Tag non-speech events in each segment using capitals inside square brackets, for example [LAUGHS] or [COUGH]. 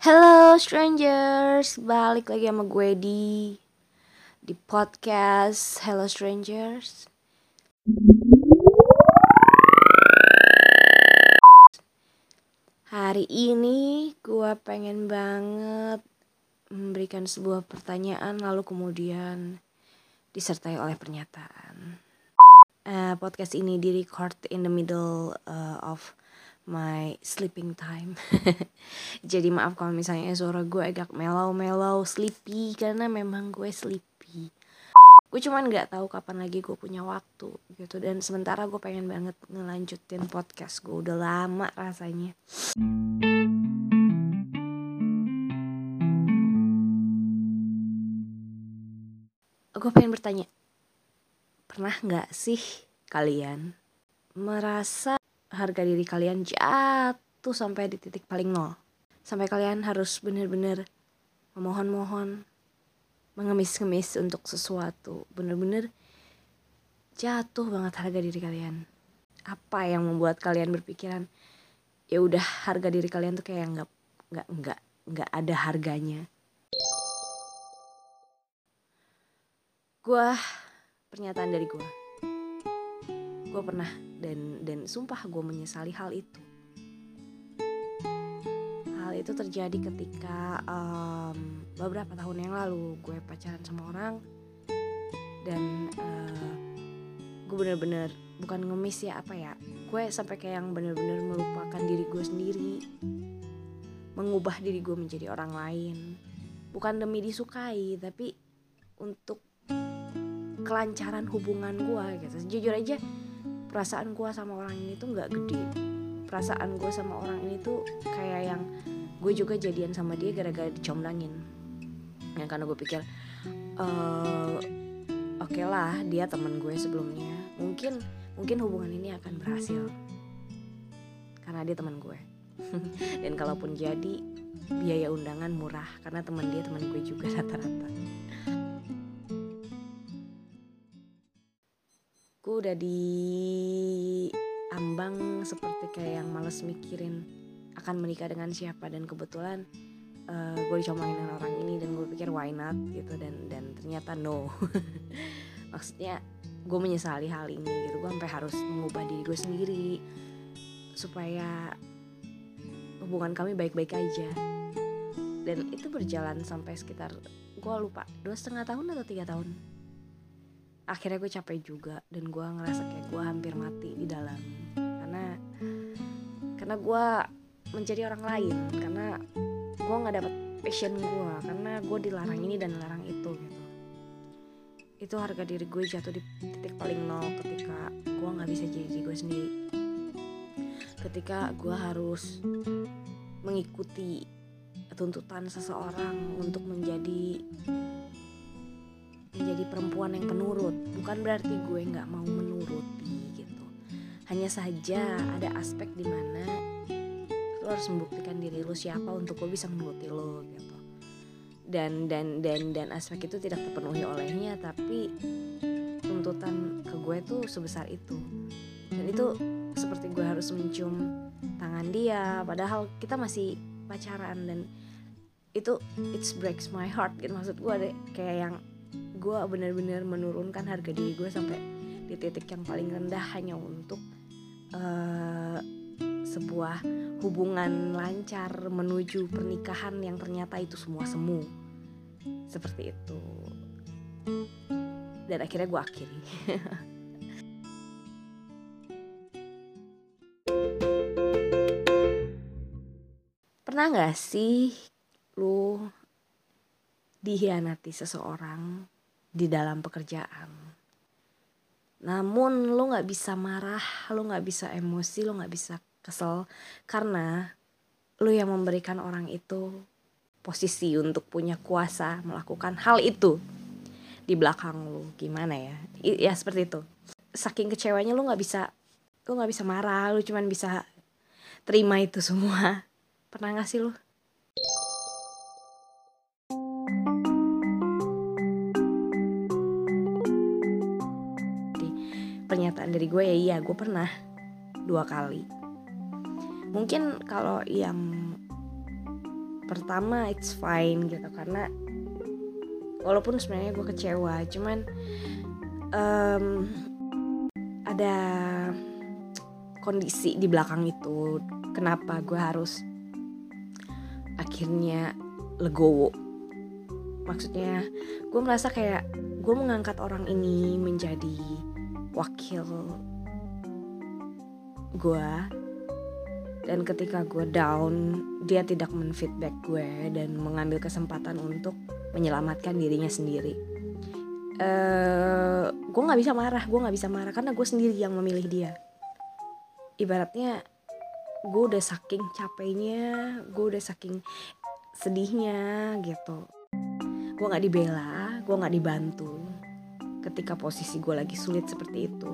Hello strangers, balik lagi sama gue di di podcast Hello Strangers. Hari ini gue pengen banget memberikan sebuah pertanyaan lalu kemudian disertai oleh pernyataan. Uh, podcast ini direcord in the middle uh, of my sleeping time. [LAUGHS] Jadi maaf kalau misalnya suara gue agak mellow-mellow, sleepy karena memang gue sleepy. Gue cuman nggak tahu kapan lagi gue punya waktu gitu dan sementara gue pengen banget ngelanjutin podcast gue udah lama rasanya. Gue pengen bertanya, pernah nggak sih kalian merasa harga diri kalian jatuh sampai di titik paling nol. Sampai kalian harus bener-bener memohon-mohon mengemis-ngemis untuk sesuatu. Bener-bener jatuh banget harga diri kalian. Apa yang membuat kalian berpikiran ya udah harga diri kalian tuh kayak nggak nggak nggak nggak ada harganya. Gue pernyataan dari gue gue pernah dan dan sumpah gue menyesali hal itu. Hal itu terjadi ketika um, beberapa tahun yang lalu gue pacaran sama orang dan uh, gue bener-bener bukan ngemis ya apa ya gue sampai kayak yang bener-bener melupakan diri gue sendiri mengubah diri gue menjadi orang lain. Bukan demi disukai tapi untuk kelancaran hubungan gue gitu. Jujur aja perasaan gue sama orang ini tuh nggak gede. Perasaan gue sama orang ini tuh kayak yang gue juga jadian sama dia gara-gara dicomblangin. Yang karena gue pikir uh, oke okay lah dia teman gue sebelumnya. Mungkin mungkin hubungan ini akan berhasil. Karena dia teman gue. [LAUGHS] Dan kalaupun jadi biaya undangan murah. Karena teman dia teman gue juga rata-rata gue udah di ambang seperti kayak yang males mikirin akan menikah dengan siapa. Dan kebetulan uh, gue dicomongin dengan orang ini dan gue pikir why not? gitu. Dan dan ternyata no. [LAUGHS] Maksudnya gue menyesali hal ini gitu. Gue sampai harus mengubah diri gue sendiri supaya hubungan kami baik-baik aja. Dan itu berjalan sampai sekitar gue lupa dua setengah tahun atau tiga tahun akhirnya gue capek juga dan gue ngerasa kayak gue hampir mati di dalam. Karena karena gue menjadi orang lain karena gue nggak dapet passion gue karena gue dilarang ini dan dilarang itu gitu. Itu harga diri gue jatuh di titik paling nol ketika gue nggak bisa jadi diri gue sendiri. Ketika gue harus mengikuti tuntutan seseorang untuk menjadi perempuan yang penurut. Bukan berarti gue nggak mau menuruti gitu. Hanya saja ada aspek di mana lo harus membuktikan diri lo siapa untuk lo bisa menuruti lo gitu. Dan dan dan dan aspek itu tidak terpenuhi olehnya tapi tuntutan ke gue tuh sebesar itu. Dan itu seperti gue harus mencium tangan dia padahal kita masih pacaran dan itu it breaks my heart gitu. Maksud gue deh kayak yang gue bener-bener menurunkan harga diri gue sampai di titik yang paling rendah hanya untuk uh, sebuah hubungan lancar menuju pernikahan yang ternyata itu semua semu. Seperti itu. Dan akhirnya gue akhiri. [LAUGHS] Pernah nggak sih lu dihianati seseorang di dalam pekerjaan. Namun lo nggak bisa marah, lo nggak bisa emosi, lo nggak bisa kesel karena lo yang memberikan orang itu posisi untuk punya kuasa melakukan hal itu di belakang lo. Gimana ya? Ya seperti itu. Saking kecewanya lo nggak bisa lo nggak bisa marah lo cuman bisa terima itu semua. Pernah gak sih lo dari gue ya iya gue pernah dua kali. Mungkin kalau yang pertama it's fine gitu karena walaupun sebenarnya gue kecewa cuman um, ada kondisi di belakang itu kenapa gue harus akhirnya legowo. Maksudnya gue merasa kayak gue mengangkat orang ini menjadi wakil gue dan ketika gue down dia tidak menfeedback gue dan mengambil kesempatan untuk menyelamatkan dirinya sendiri. Uh, gue nggak bisa marah gue nggak bisa marah karena gue sendiri yang memilih dia. Ibaratnya gue udah saking capeknya gue udah saking sedihnya gitu. Gue nggak dibela gue nggak dibantu ketika posisi gue lagi sulit seperti itu.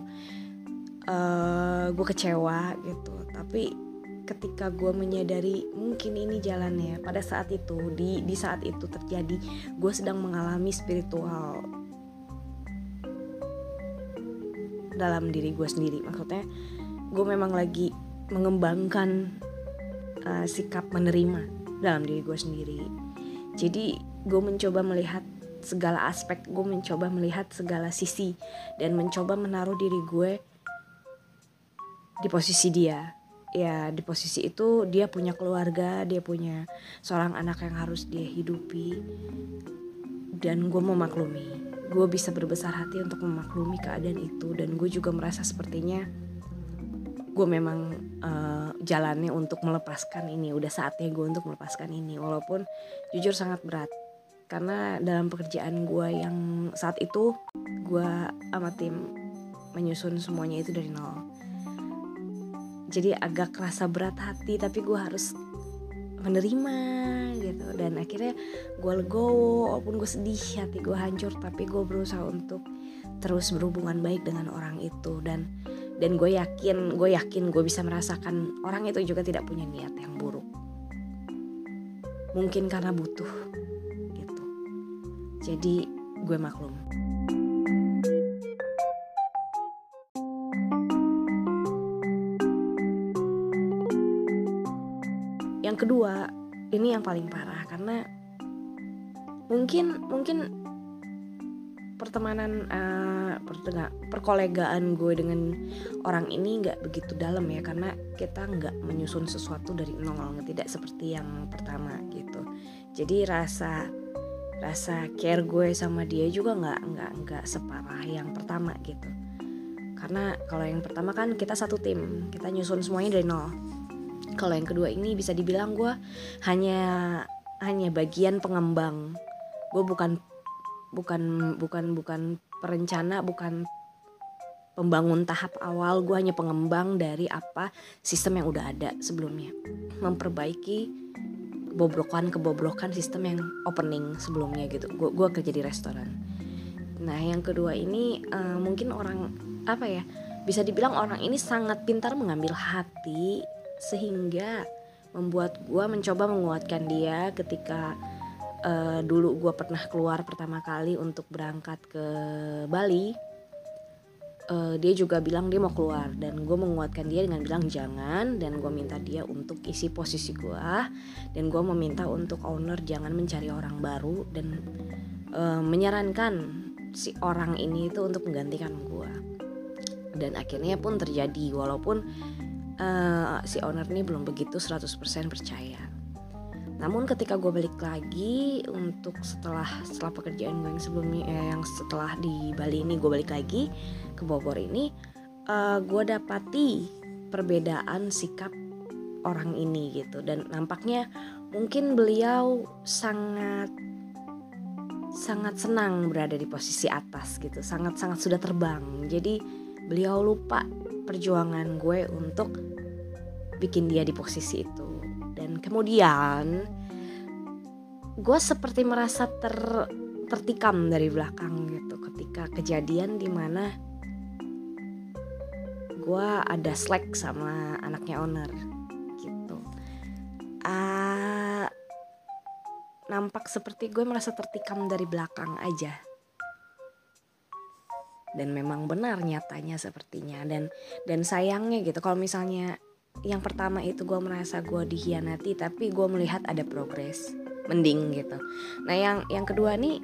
Uh, gue kecewa gitu. Tapi ketika gue menyadari mungkin ini jalannya pada saat itu di di saat itu terjadi gue sedang mengalami spiritual dalam diri gue sendiri. Maksudnya gue memang lagi mengembangkan uh, sikap menerima dalam diri gue sendiri. Jadi gue mencoba melihat segala aspek gue mencoba melihat segala sisi dan mencoba menaruh diri gue di posisi dia. Ya di posisi itu dia punya keluarga dia punya seorang anak yang harus dia hidupi dan gue memaklumi. Gue bisa berbesar hati untuk memaklumi keadaan itu dan gue juga merasa sepertinya gue memang uh, jalannya untuk melepaskan ini udah saatnya gue untuk melepaskan ini walaupun jujur sangat berat karena dalam pekerjaan gue yang saat itu gue sama tim menyusun semuanya itu dari nol. Jadi agak kerasa berat hati tapi gue harus menerima gitu. Dan akhirnya gue legowo walaupun gue sedih hati gue hancur tapi gue berusaha untuk terus berhubungan baik dengan orang itu. Dan dan gue yakin gue yakin gue bisa merasakan orang itu juga tidak punya niat yang buruk. Mungkin karena butuh jadi gue maklum. Yang kedua ini yang paling parah karena mungkin mungkin pertemanan uh, perkolegaan gue dengan orang ini nggak begitu dalam ya karena kita nggak menyusun sesuatu dari nol tidak seperti yang pertama gitu. Jadi rasa rasa care gue sama dia juga nggak nggak nggak separah yang pertama gitu. Karena kalau yang pertama kan kita satu tim kita nyusun semuanya dari nol. Kalau yang kedua ini bisa dibilang gue hanya hanya bagian pengembang. Gue bukan bukan bukan bukan perencana bukan pembangun tahap awal. Gue hanya pengembang dari apa sistem yang udah ada sebelumnya. Memperbaiki kebobrokan sistem yang opening sebelumnya gitu. Gue gue kerja di restoran. Nah yang kedua ini uh, mungkin orang apa ya bisa dibilang orang ini sangat pintar mengambil hati sehingga membuat gue mencoba menguatkan dia ketika uh, dulu gue pernah keluar pertama kali untuk berangkat ke Bali uh, dia juga bilang dia mau keluar. Dan gue menguatkan dia dengan bilang jangan. Dan gue minta dia untuk isi posisi gue dan gue meminta untuk owner jangan mencari orang baru dan uh, menyarankan si orang ini itu untuk menggantikan gue dan akhirnya pun terjadi walaupun uh, si owner ini belum begitu 100% percaya. Namun ketika gue balik lagi untuk setelah setelah pekerjaan gue yang sebelumnya eh, yang setelah di Bali ini gue balik lagi ke Bogor ini uh, gue dapati perbedaan sikap orang ini gitu. Dan nampaknya mungkin beliau sangat sangat senang berada di posisi atas gitu. Sangat sangat sudah terbang. Jadi beliau lupa perjuangan gue untuk bikin dia di posisi itu. Dan kemudian gue seperti merasa ter tertikam dari belakang gitu ketika kejadian di mana gue ada slack sama anaknya owner gitu. Uh, nampak seperti gue merasa tertikam dari belakang aja. Dan memang benar nyatanya sepertinya dan dan sayangnya gitu kalau misalnya yang pertama itu gue merasa gue dikhianati tapi gue melihat ada progres mending gitu. Nah yang yang kedua nih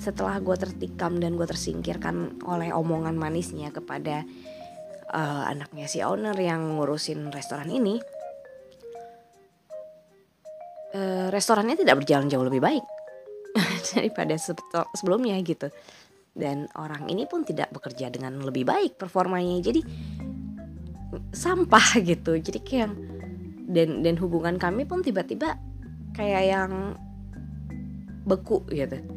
setelah gue tertikam dan gue tersingkirkan oleh omongan manisnya kepada uh, anaknya si owner yang ngurusin restoran ini uh, restorannya tidak berjalan jauh lebih baik [LAUGHS] daripada sebelumnya gitu. Dan orang ini pun tidak bekerja dengan lebih baik performanya. Jadi sampah gitu. Jadi kayak dan dan hubungan kami pun tiba-tiba kayak yang beku gitu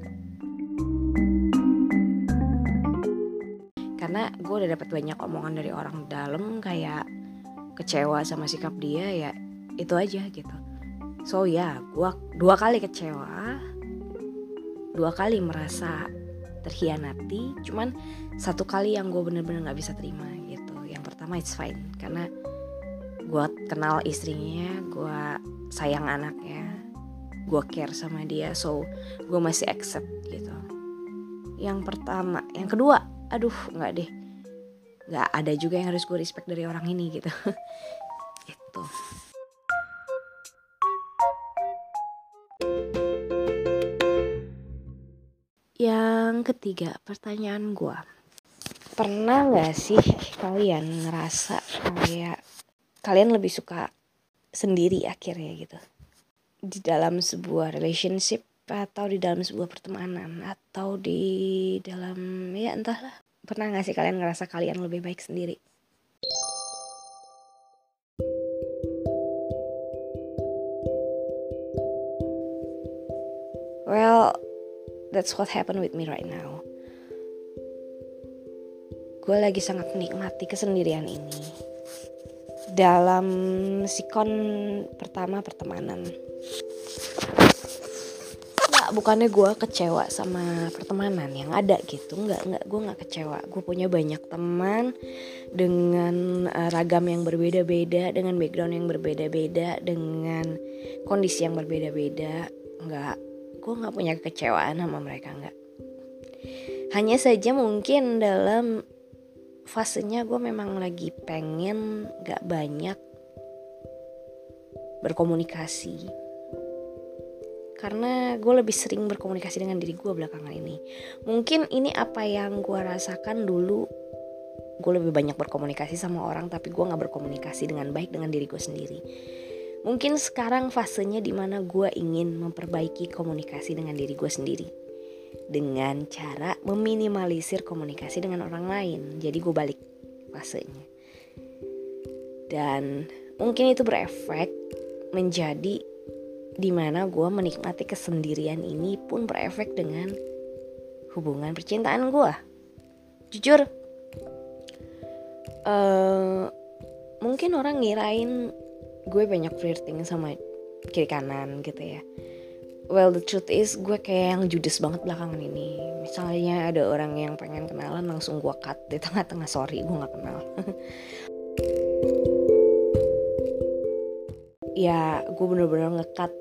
karena gue udah dapat banyak omongan dari orang dalam kayak kecewa sama sikap dia ya itu aja gitu. So ya gue dua kali kecewa dua kali merasa terhianati cuman satu kali yang gue bener-bener nggak bisa terima gitu. Yang pertama it's fine karena gue kenal istrinya gue sayang anaknya gue care sama dia so gue masih accept gitu. Yang pertama yang kedua aduh nggak deh nggak ada juga yang harus gue respect dari orang ini gitu [LAUGHS] itu Yang ketiga, pertanyaan gue. Pernah gak sih kalian ngerasa kayak kalian lebih suka sendiri akhirnya gitu? Di dalam sebuah relationship atau di dalam sebuah pertemanan atau di dalam ya entahlah. Pernah gak sih kalian ngerasa kalian lebih baik sendiri? Well, that's what happened with me right now. Gue lagi sangat menikmati kesendirian ini. Dalam sikon pertama pertemanan. Nggak, bukannya gue kecewa sama pertemanan yang ada gitu. Nggak, nggak, gue nggak kecewa. Gue punya banyak teman dengan uh, ragam yang berbeda-beda, dengan background yang berbeda-beda, dengan kondisi yang berbeda-beda. Nggak, gue nggak punya kekecewaan sama mereka nggak hanya saja mungkin dalam fasenya gue memang lagi pengen gak banyak berkomunikasi karena gue lebih sering berkomunikasi dengan diri gue belakangan ini mungkin ini apa yang gue rasakan dulu gue lebih banyak berkomunikasi sama orang tapi gue nggak berkomunikasi dengan baik dengan diri gue sendiri Mungkin sekarang fasenya di mana gue ingin memperbaiki komunikasi dengan diri gue sendiri dengan cara meminimalisir komunikasi dengan orang lain. Jadi gue balik fasenya. Dan mungkin itu berefek menjadi di mana gue menikmati kesendirian ini pun berefek dengan hubungan percintaan gue. Jujur, uh, mungkin orang ngirain gue banyak flirting sama kiri kanan gitu ya. Well the truth is gue kayak yang judes banget belakangan ini. Misalnya ada orang yang pengen kenalan langsung gue cut di tengah-tengah. Sorry gue nggak kenal. [LAUGHS] Ya gue bener-bener ngekat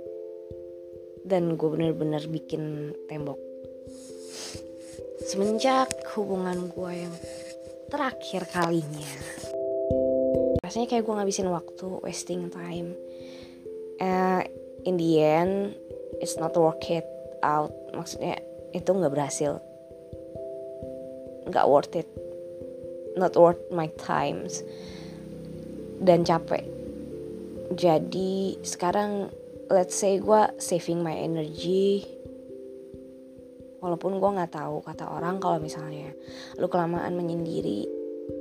dan gue bener-bener bikin tembok. Semenjak hubungan gue yang terakhir kalinya rasanya kayak gue ngabisin waktu wasting time. Uh, in the end it's not work it out. Maksudnya itu nggak berhasil. Nggak worth it. Not worth my times. Dan capek. Jadi sekarang let's say gue saving my energy walaupun gue nggak tahu kata orang kalau misalnya lu kelamaan menyendiri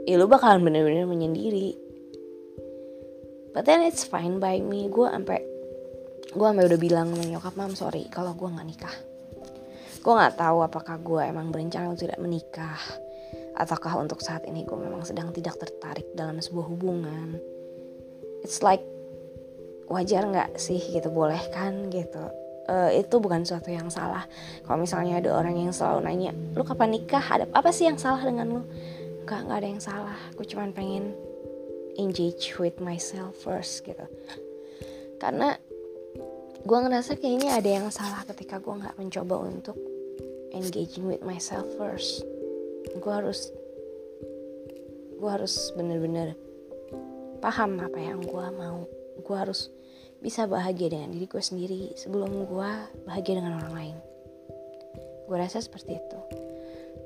ya lu bakalan bener-bener menyendiri. But then it's fine by me. Gue sampai gue sampai udah bilang sama nyokap mam sorry kalau gue nggak nikah. Gue nggak tahu apakah gue emang berencana untuk tidak menikah ataukah untuk saat ini gue memang sedang tidak tertarik dalam sebuah hubungan. It's like wajar nggak sih gitu boleh kan gitu? Uh, itu bukan suatu yang salah. Kalau misalnya ada orang yang selalu nanya lu kapan nikah? Ada apa sih yang salah dengan lu? Nggak nggak ada yang salah. Gue cuma pengen engage with myself first gitu. Karena gue ngerasa kayaknya ada yang salah ketika gue nggak mencoba untuk engaging with myself first. Gue harus gue harus bener-bener paham apa yang gue mau. Gue harus bisa bahagia dengan diri gue sendiri sebelum gue bahagia dengan orang lain. Gue rasa seperti itu.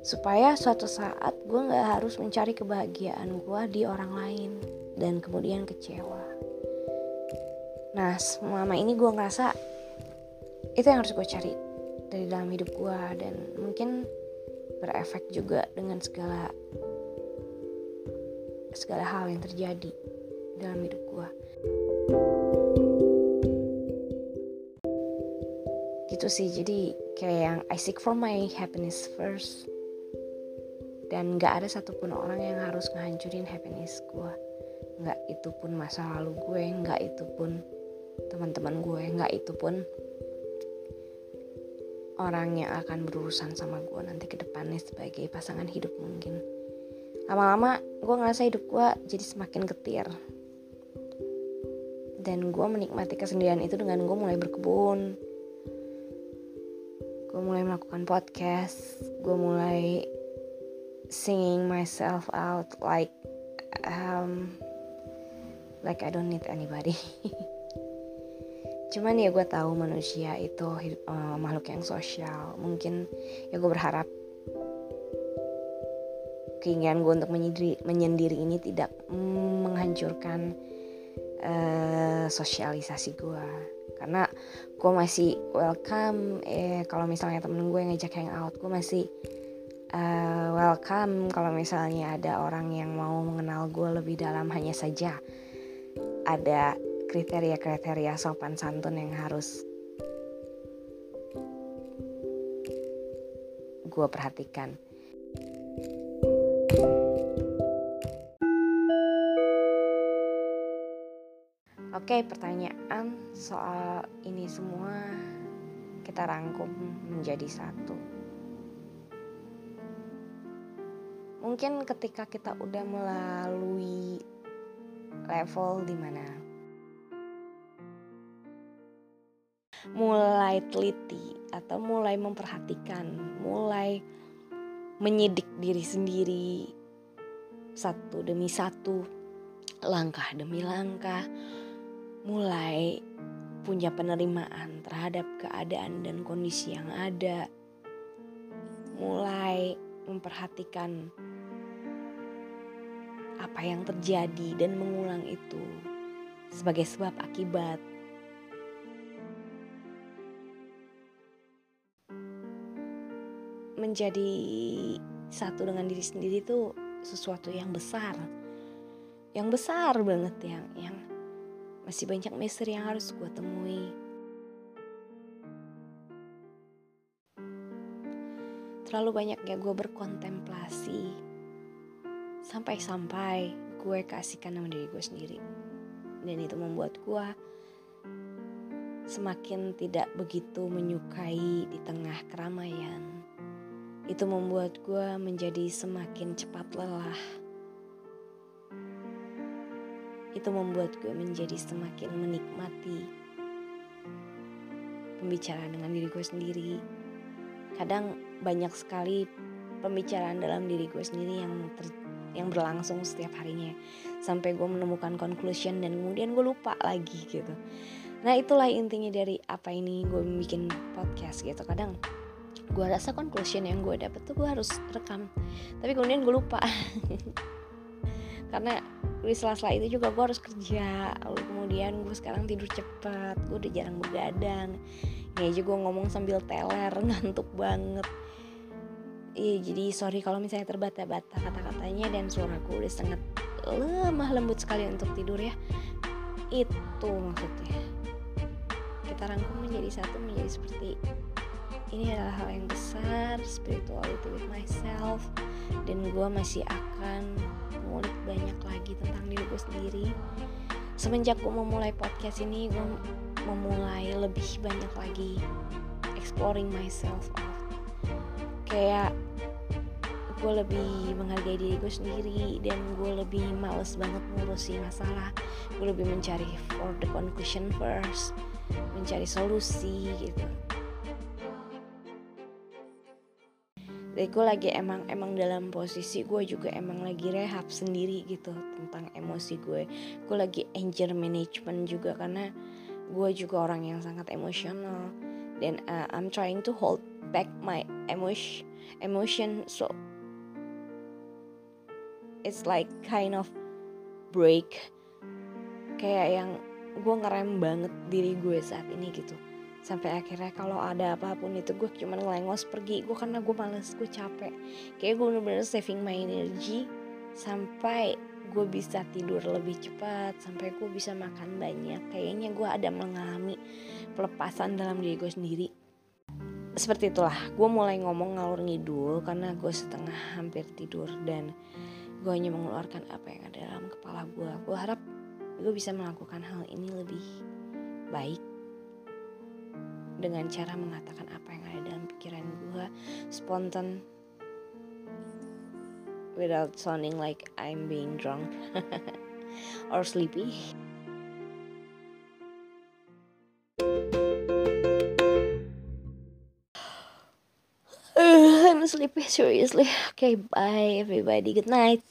Supaya suatu saat gue nggak harus mencari kebahagiaan gue di orang lain dan kemudian kecewa. Nah selama ini gue ngerasa itu yang harus gue cari dari dalam hidup gue dan mungkin berefek juga dengan segala segala hal yang terjadi dalam hidup gue gitu sih. Jadi kayak yang I seek for my happiness first. Dan gak ada satupun orang yang harus ngehancurin happiness gue nggak itu pun masa lalu gue nggak itu pun teman-teman gue nggak itu pun orang yang akan berurusan sama gue nanti ke depannya sebagai pasangan hidup mungkin. Lama-lama gue ngerasa hidup gue jadi semakin getir. Dan gue menikmati kesendirian itu dengan gue mulai berkebun gue mulai melakukan podcast. Gue mulai singing myself out like um, like I don't need anybody. [LAUGHS] Cuman ya gue tahu manusia itu uh, makhluk yang sosial. Mungkin ya gue berharap keinginan gue untuk menyendiri, menyendiri ini tidak menghancurkan uh, sosialisasi gue karena gue masih welcome eh kalau misalnya temen gue ngajak hangout gue masih uh, welcome kalau misalnya ada orang yang mau mengenal gue lebih dalam hanya saja ada kriteria-kriteria sopan santun yang harus gue perhatikan. Oke, pertanyaan soal ini semua kita rangkum menjadi satu. Mungkin ketika kita udah melalui level di mana mulai teliti atau mulai memperhatikan, mulai menyidik diri sendiri satu demi satu, langkah demi langkah, mulai punya penerimaan terhadap keadaan dan kondisi yang ada, mulai memperhatikan apa yang terjadi dan mengulang itu sebagai sebab akibat. Menjadi satu dengan diri sendiri itu sesuatu yang besar. Yang besar banget yang yang masih banyak misteri yang harus gue temui. Terlalu banyak ya gue berkontemplasi. Sampai-sampai gue kasihkan nama diri gue sendiri. Dan itu membuat gue semakin tidak begitu menyukai di tengah keramaian. Itu membuat gue menjadi semakin cepat lelah. Itu membuat gue menjadi semakin menikmati pembicaraan dengan diri gue sendiri. Kadang banyak sekali pembicaraan dalam diri gue sendiri yang ter, yang berlangsung setiap harinya sampai gue menemukan conclusion dan kemudian gue lupa lagi gitu. Nah itulah intinya dari apa ini gue bikin podcast gitu. Kadang gue rasa conclusion yang gue dapet tuh gue harus rekam tapi kemudian gue lupa [LAUGHS] karena di sela-sela itu juga gue harus kerja. Lalu kemudian gue sekarang tidur cepet gue udah jarang begadang. Ini aja gue ngomong sambil teler [LAUGHS] ngantuk banget. Iya jadi sorry kalau misalnya terbata-bata kata-katanya dan suaraku udah sangat lemah lembut sekali untuk tidur ya. Itu maksudnya. Kita rangkum menjadi satu menjadi seperti ini adalah hal yang besar spirituality with myself. Dan gue masih akan ngulik banyak lagi tentang diri gue sendiri. Semenjak gue memulai podcast ini gue memulai lebih banyak lagi exploring myself. Kayak gue lebih menghargai diri gue sendiri dan gue lebih males banget ngurusi masalah. Gue lebih mencari for the conclusion first mencari solusi gitu Jadi gue lagi emang emang dalam posisi gue juga emang lagi rehab sendiri gitu tentang emosi gue. Gue lagi anger management juga karena gue juga orang yang sangat emosional. Dan uh, I'm trying to hold back my emotion emotion so it's like kind of break. Kayak yang gue ngerem banget diri gue saat ini gitu sampai akhirnya kalau ada apa pun itu gue cuma ngelengos pergi. Gue karena gue males gue capek. Kayak gue bener-bener saving my energy sampai gue bisa tidur lebih cepat sampai gue bisa makan banyak. Kayaknya gue ada mengalami pelepasan dalam diri gue sendiri. Seperti itulah gue mulai ngomong ngalur ngidul karena gue setengah hampir tidur dan gue hanya mengeluarkan apa yang ada dalam kepala gue. Gue harap gue bisa melakukan hal ini lebih baik dengan cara mengatakan apa yang ada dalam pikiran gue spontan without sounding like I'm being drunk [LAUGHS] or sleepy. [SIGHS] I'm sleepy seriously. Okay, bye everybody. Good night.